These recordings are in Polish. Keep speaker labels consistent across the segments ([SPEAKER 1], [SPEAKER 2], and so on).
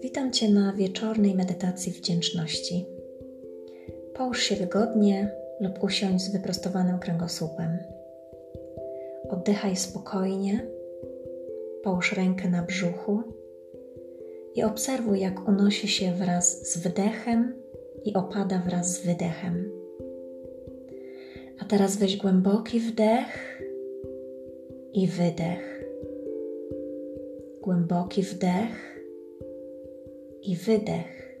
[SPEAKER 1] Witam Cię na wieczornej medytacji wdzięczności. Połóż się wygodnie lub usiądź z wyprostowanym kręgosłupem. Oddychaj spokojnie, połóż rękę na brzuchu i obserwuj, jak unosi się wraz z wdechem i opada wraz z wydechem. A teraz weź głęboki wdech i wydech. Głęboki wdech i wydech.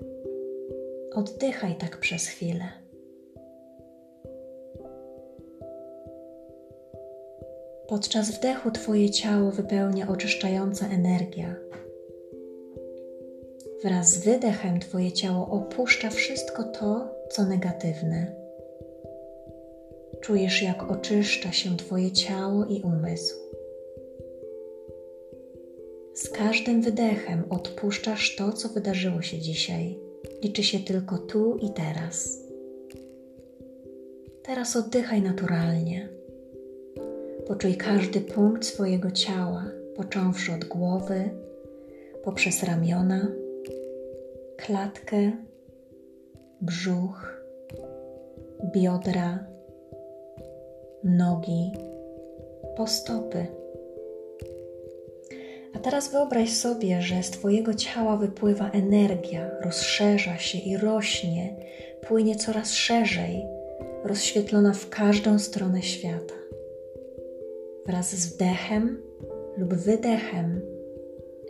[SPEAKER 1] Oddychaj tak przez chwilę. Podczas wdechu Twoje ciało wypełnia oczyszczająca energia. Wraz z wydechem Twoje ciało opuszcza wszystko to, co negatywne. Czujesz, jak oczyszcza się Twoje ciało i umysł. Z każdym wydechem odpuszczasz to, co wydarzyło się dzisiaj. Liczy się tylko tu i teraz. Teraz oddychaj naturalnie. Poczuj każdy punkt swojego ciała, począwszy od głowy, poprzez ramiona, klatkę, brzuch, biodra, nogi, po stopy. Teraz wyobraź sobie, że z Twojego ciała wypływa energia, rozszerza się i rośnie, płynie coraz szerzej, rozświetlona w każdą stronę świata. Wraz z wdechem lub wydechem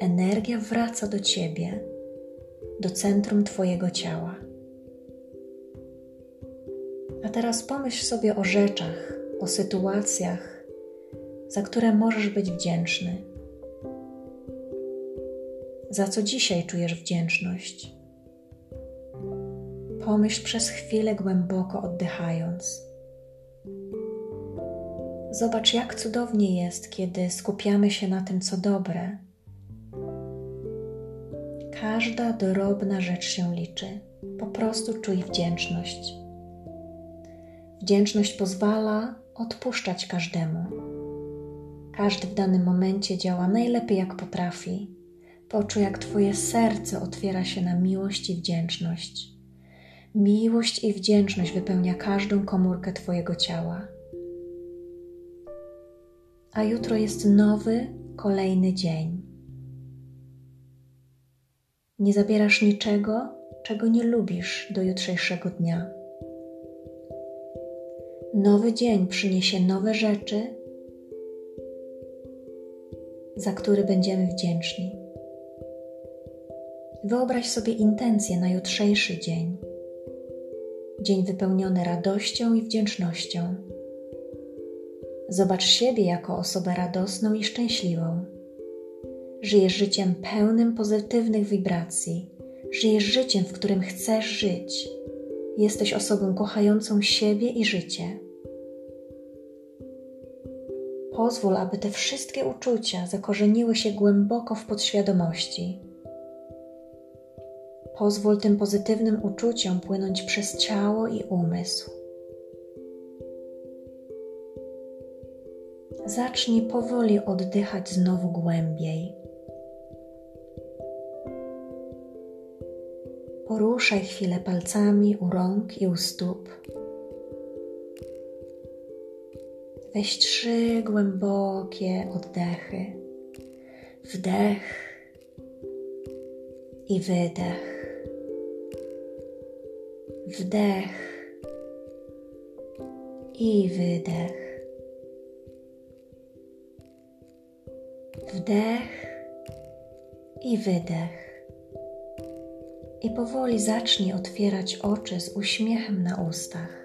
[SPEAKER 1] energia wraca do Ciebie, do centrum Twojego ciała. A teraz pomyśl sobie o rzeczach, o sytuacjach, za które możesz być wdzięczny. Za co dzisiaj czujesz wdzięczność? Pomyśl przez chwilę głęboko oddychając. Zobacz, jak cudownie jest, kiedy skupiamy się na tym, co dobre. Każda drobna rzecz się liczy. Po prostu czuj wdzięczność. Wdzięczność pozwala odpuszczać każdemu. Każdy w danym momencie działa najlepiej, jak potrafi. Poczuj, jak Twoje serce otwiera się na miłość i wdzięczność. Miłość i wdzięczność wypełnia każdą komórkę Twojego ciała a jutro jest nowy, kolejny dzień. Nie zabierasz niczego, czego nie lubisz do jutrzejszego dnia. Nowy dzień przyniesie nowe rzeczy, za które będziemy wdzięczni. Wyobraź sobie intencje na jutrzejszy dzień. Dzień wypełniony radością i wdzięcznością Zobacz siebie jako osobę radosną i szczęśliwą. Żyjesz życiem pełnym pozytywnych wibracji. Żyjesz życiem, w którym chcesz żyć. Jesteś osobą kochającą siebie i życie. Pozwól, aby te wszystkie uczucia zakorzeniły się głęboko w podświadomości. Pozwól tym pozytywnym uczuciom płynąć przez ciało i umysł. zacznij powoli oddychać znowu głębiej. Poruszaj chwilę palcami u rąk i u stóp. Weź trzy głębokie oddechy. Wdech i wydech. Wdech i wydech. Wdech i wydech. I powoli zacznij otwierać oczy z uśmiechem na ustach.